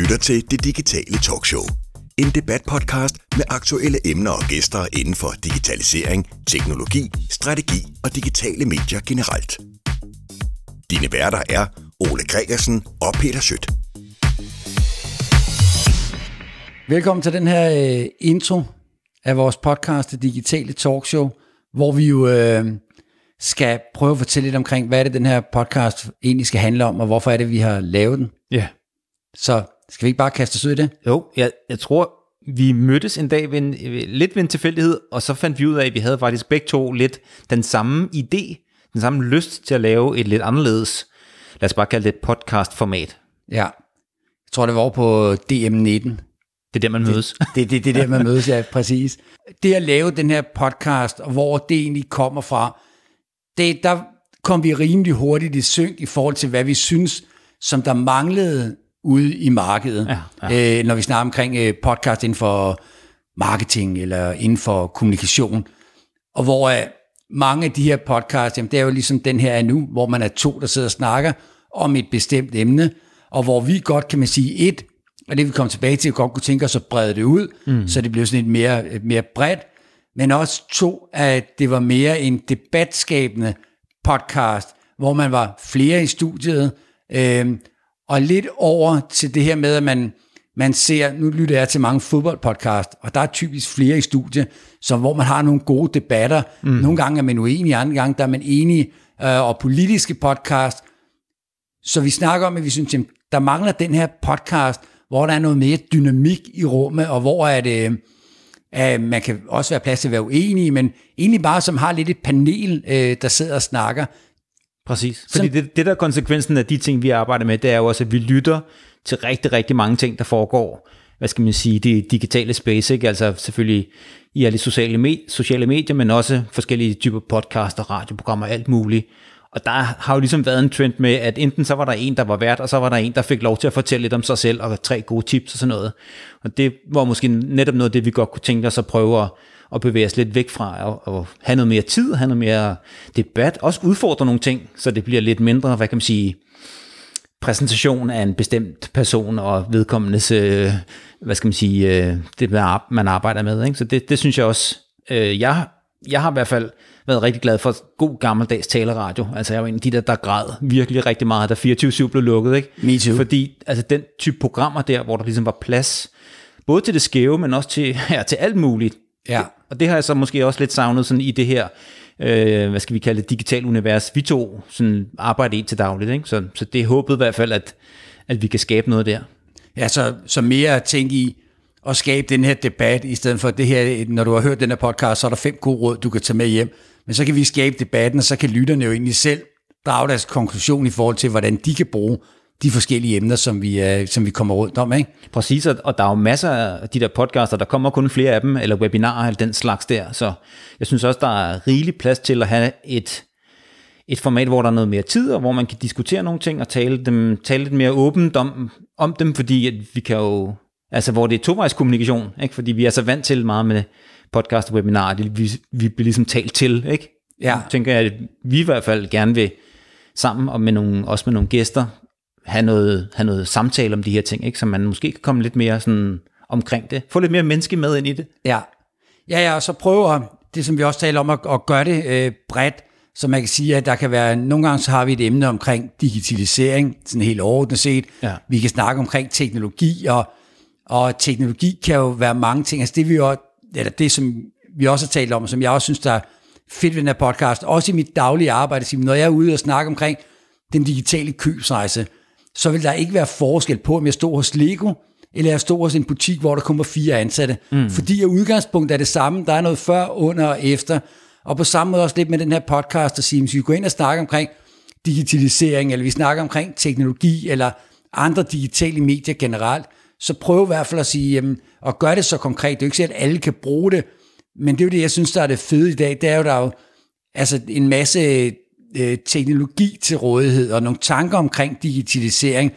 lytter til Det Digitale Talkshow. En debatpodcast med aktuelle emner og gæster inden for digitalisering, teknologi, strategi og digitale medier generelt. Dine værter er Ole Gregersen og Peter Schødt. Velkommen til den her øh, intro af vores podcast, Det Digitale Talkshow, hvor vi jo øh, skal prøve at fortælle lidt omkring, hvad er det, den her podcast egentlig skal handle om, og hvorfor er det, vi har lavet den. Ja. Så skal vi ikke bare kaste os ud i det? Jo, jeg, jeg tror, vi mødtes en dag ved en, lidt ved en tilfældighed, og så fandt vi ud af, at vi havde faktisk begge to lidt den samme idé, den samme lyst til at lave et lidt anderledes, lad os bare kalde det et podcast-format. Ja. Jeg tror, det var over på DM19. Det er der, man mødes. Det, det, det er der, man mødes, ja, præcis. Det at lave den her podcast, og hvor det egentlig kommer fra, det, der kom vi rimelig hurtigt i synk i forhold til, hvad vi synes, som der manglede ude i markedet. Ja, ja. Øh, når vi snakker omkring øh, podcast inden for marketing eller inden for kommunikation. Og hvor øh, mange af de her podcasts, jamen, det er jo ligesom den her er nu, hvor man er to, der sidder og snakker om et bestemt emne, og hvor vi godt, kan man sige, et, og det vi kommer tilbage til, godt kunne tænke os at brede det ud, mm. så det blev sådan et mere, et mere bredt, men også to, at det var mere en debatskabende podcast, hvor man var flere i studiet, øh, og lidt over til det her med, at man, man ser, nu lytter jeg til mange fodboldpodcast, og der er typisk flere i studiet, som, hvor man har nogle gode debatter. Mm. Nogle gange er man uenig, andre gange der er man enig, øh, og politiske podcast. Så vi snakker om, at vi synes, at der mangler den her podcast, hvor der er noget mere dynamik i rummet, og hvor er det, øh, man kan også være plads til at være uenig, men egentlig bare som har lidt et panel, øh, der sidder og snakker. Præcis. Fordi det, det der er konsekvensen af de ting, vi arbejder med, det er jo også, at vi lytter til rigtig, rigtig mange ting, der foregår, hvad skal man sige, det digitale space, ikke? altså selvfølgelig i alle sociale, med, sociale medier, men også forskellige typer podcaster, radioprogrammer, alt muligt. Og der har jo ligesom været en trend med, at enten så var der en, der var vært, og så var der en, der fik lov til at fortælle lidt om sig selv, og tre gode tips og sådan noget. Og det var måske netop noget af det, vi godt kunne tænke os at prøve at, at bevæge os lidt væk fra, og, og have noget mere tid, have noget mere debat, også udfordre nogle ting, så det bliver lidt mindre, hvad kan man sige, præsentation af en bestemt person og vedkommendes, øh, hvad skal man sige, øh, det man arbejder med. Ikke? Så det, det synes jeg også, øh, jeg, jeg har i hvert fald været rigtig glad for god gammeldags taleradio. Altså jeg var en af de der, der græd virkelig rigtig meget, da 24-7 blev lukket. Ikke? Me too. Fordi altså, den type programmer der, hvor der ligesom var plads, både til det skæve, men også til, ja, til alt muligt. Ja. Og det har jeg så måske også lidt savnet sådan i det her, øh, hvad skal vi kalde det, digital univers, vi to sådan arbejder i til dagligt. Ikke? Så, så det er håbet i hvert fald, at, at vi kan skabe noget der. Ja, så, så mere at tænke i at skabe den her debat, i stedet for det her, når du har hørt den her podcast, så er der fem gode råd, du kan tage med hjem. Men så kan vi skabe debatten, og så kan lytterne jo egentlig selv drage deres konklusion i forhold til, hvordan de kan bruge de forskellige emner, som vi, uh, som vi kommer rundt om. Ikke? Præcis, og der er jo masser af de der podcaster, der kommer kun flere af dem, eller webinarer, eller den slags der, så jeg synes også, der er rigelig plads til at have et, et format, hvor der er noget mere tid, og hvor man kan diskutere nogle ting, og tale, dem, tale lidt mere åbent om, om dem, fordi at vi kan jo, altså hvor det er tovejskommunikation, ikke? fordi vi er så vant til meget med podcast og webinarer, det, vi, vi bliver ligesom talt til, ikke? Ja. Jeg tænker jeg, at vi i hvert fald gerne vil sammen, og med nogle, også med nogle gæster, have noget, have noget samtale om de her ting, ikke? så man måske kan komme lidt mere sådan omkring det. Få lidt mere menneske med ind i det. Ja, ja, ja og så prøver det, som vi også taler om, at, at gøre det øh, bredt, så man kan sige, at der kan være, nogle gange så har vi et emne omkring digitalisering, sådan helt overordnet set. Ja. Vi kan snakke omkring teknologi, og, og teknologi kan jo være mange ting. Altså det, vi jo, eller det, som vi også har talt om, som jeg også synes, der er fedt ved den her podcast, også i mit daglige arbejde, når jeg er ude og snakke omkring den digitale købsrejse, så vil der ikke være forskel på, om jeg står hos Lego, eller jeg står hos en butik, hvor der kommer fire ansatte. Mm. Fordi udgangspunktet er det samme. Der er noget før, under og efter. Og på samme måde også lidt med den her podcast, at sige, hvis vi går ind og snakker omkring digitalisering, eller vi snakker omkring teknologi, eller andre digitale medier generelt, så prøv i hvert fald at sige, jamen, og gør det så konkret. Det er jo ikke sikkert, at alle kan bruge det, men det er jo det, jeg synes, der er det fede i dag. Det er jo, der er jo altså en masse øh, teknologi til rådighed, og nogle tanker omkring digitalisering,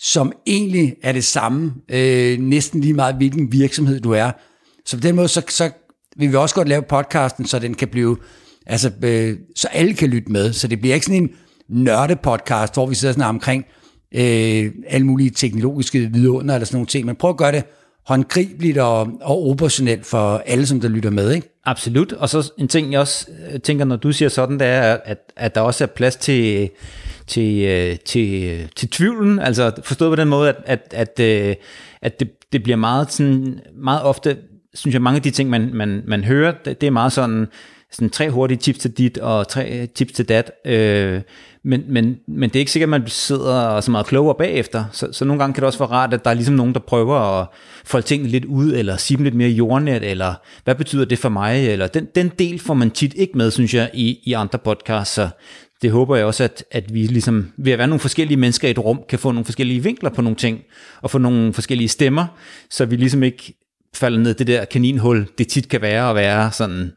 som egentlig er det samme, øh, næsten lige meget hvilken virksomhed du er. Så på den måde, så, så vil vi også godt lave podcasten, så den kan blive, altså, øh, så alle kan lytte med, så det bliver ikke sådan en nørde podcast, hvor vi sidder sådan omkring øh, alle mulige teknologiske vidunder eller sådan nogle ting, men prøv at gøre det håndgribeligt og, og operationelt for alle, som der lytter med, ikke? Absolut, og så en ting, jeg også øh, tænker, når du siger sådan, det er, at, at der også er plads til, til, øh, til, til tvivlen, altså forstået på den måde, at, at, at, øh, at det, det bliver meget, sådan, meget ofte, synes jeg, mange af de ting, man, man, man hører, det, det er meget sådan, sådan tre hurtige tips til dit og tre tips til dat. Øh, men, men, men det er ikke sikkert, at man sidder så meget klogere bagefter. Så, så nogle gange kan det også være rart, at der er ligesom nogen, der prøver at folde tingene lidt ud, eller sige dem lidt mere jordnet, eller hvad betyder det for mig? Eller den, den del får man tit ikke med, synes jeg, i, i andre podcasts. Så det håber jeg også, at, at vi ligesom, ved at være nogle forskellige mennesker i et rum, kan få nogle forskellige vinkler på nogle ting, og få nogle forskellige stemmer, så vi ligesom ikke falder ned det der kaninhul, det tit kan være at være sådan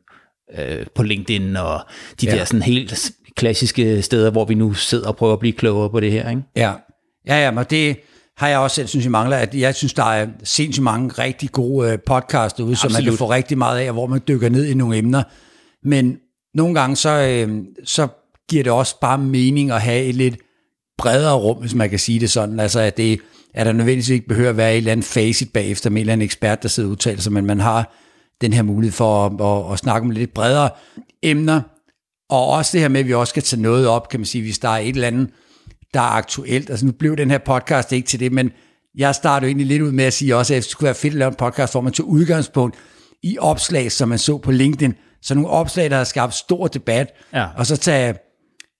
øh, på LinkedIn og de ja. der sådan helt klassiske steder, hvor vi nu sidder og prøver at blive klogere på det her. Ikke? Ja, ja, ja men det har jeg også selv synes, jeg mangler, at jeg synes, der er sindssygt mange rigtig gode øh, podcasts derude, Absolut. som man kan få rigtig meget af, hvor man dykker ned i nogle emner. Men nogle gange, så, øh, så giver det også bare mening at have et lidt bredere rum, hvis man kan sige det sådan. Altså, at det er der nødvendigvis ikke behøver at være et eller andet facit bagefter med en eller anden ekspert, der sidder og udtaler sig, men man har den her mulighed for at, at, at snakke om lidt bredere emner, og også det her med, at vi også skal tage noget op, kan man sige, hvis der er et eller andet, der er aktuelt. Altså nu blev den her podcast ikke til det, men jeg startede jo egentlig lidt ud med at sige også, at det skulle være fedt at lave en podcast, hvor man tog udgangspunkt i opslag, som man så på LinkedIn. Så nogle opslag, der har skabt stor debat, ja. og så tage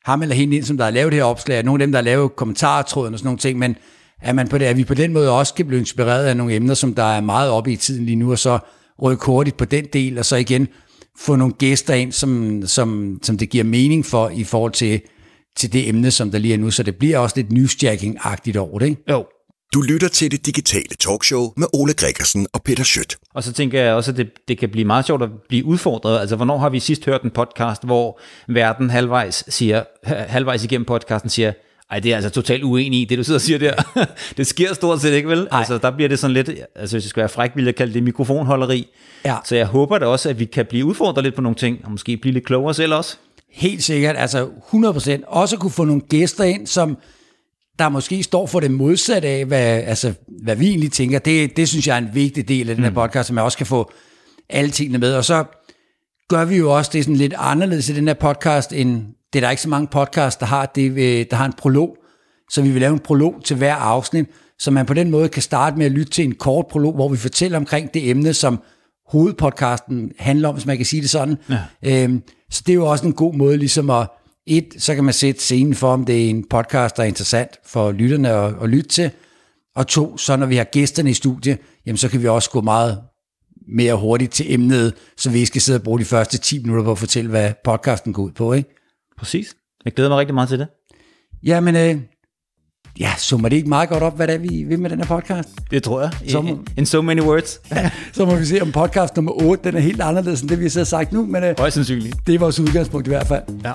ham eller hende ind, som der har lavet det her opslag, nogle af dem, der har lavet kommentartråden og sådan nogle ting, men at, man på det, at vi på den måde også kan blive inspireret af nogle emner, som der er meget oppe i tiden lige nu, og så rykke hurtigt på den del, og så igen få nogle gæster ind, som, som, som det giver mening for i forhold til, til det emne, som der lige er nu, så det bliver også lidt newsjacking-agtigt over det, ikke? Jo. Du lytter til det digitale talkshow med Ole Gregersen og Peter Schødt. Og så tænker jeg også, at det, det kan blive meget sjovt at blive udfordret. Altså, hvornår har vi sidst hørt en podcast, hvor verden halvvejs, siger, halvvejs igennem podcasten siger, ej, det er altså totalt uenig i, det du sidder og siger der. det sker stort set ikke, vel? Ej. Altså, der bliver det sådan lidt, altså hvis det skal være fræk, vil jeg kalde det mikrofonholderi. Ja. Så jeg håber da også, at vi kan blive udfordret lidt på nogle ting, og måske blive lidt klogere selv også. Helt sikkert, altså 100%. Også kunne få nogle gæster ind, som der måske står for det modsatte af, hvad, altså, hvad vi egentlig tænker. Det, det synes jeg er en vigtig del af den her mm. podcast, som jeg også kan få alle tingene med. Og så gør vi jo også det sådan lidt anderledes i den her podcast, end det er der ikke så mange podcasts, der har, det, øh, der har en prolog. Så vi vil lave en prolog til hver afsnit, så man på den måde kan starte med at lytte til en kort prolog, hvor vi fortæller omkring det emne, som hovedpodcasten handler om, hvis man kan sige det sådan. Ja. Øhm, så det er jo også en god måde ligesom at, et, så kan man sætte scenen for, om det er en podcast, der er interessant for lytterne at, at lytte til, og to, så når vi har gæsterne i studiet, jamen så kan vi også gå meget mere hurtigt til emnet, så vi ikke skal sidde og bruge de første 10 minutter på at fortælle, hvad podcasten går ud på, ikke? Præcis. Jeg glæder mig rigtig meget til det. Jamen, øh, ja, så må det ikke meget godt op, hvad det er, vi vil med den her podcast? Det tror jeg. Så må, in so many words. så må vi se, om podcast nummer 8, den er helt anderledes end det, vi har sagt nu. Men øh, Højst sandsynligt. Det er vores udgangspunkt i hvert fald. Ja.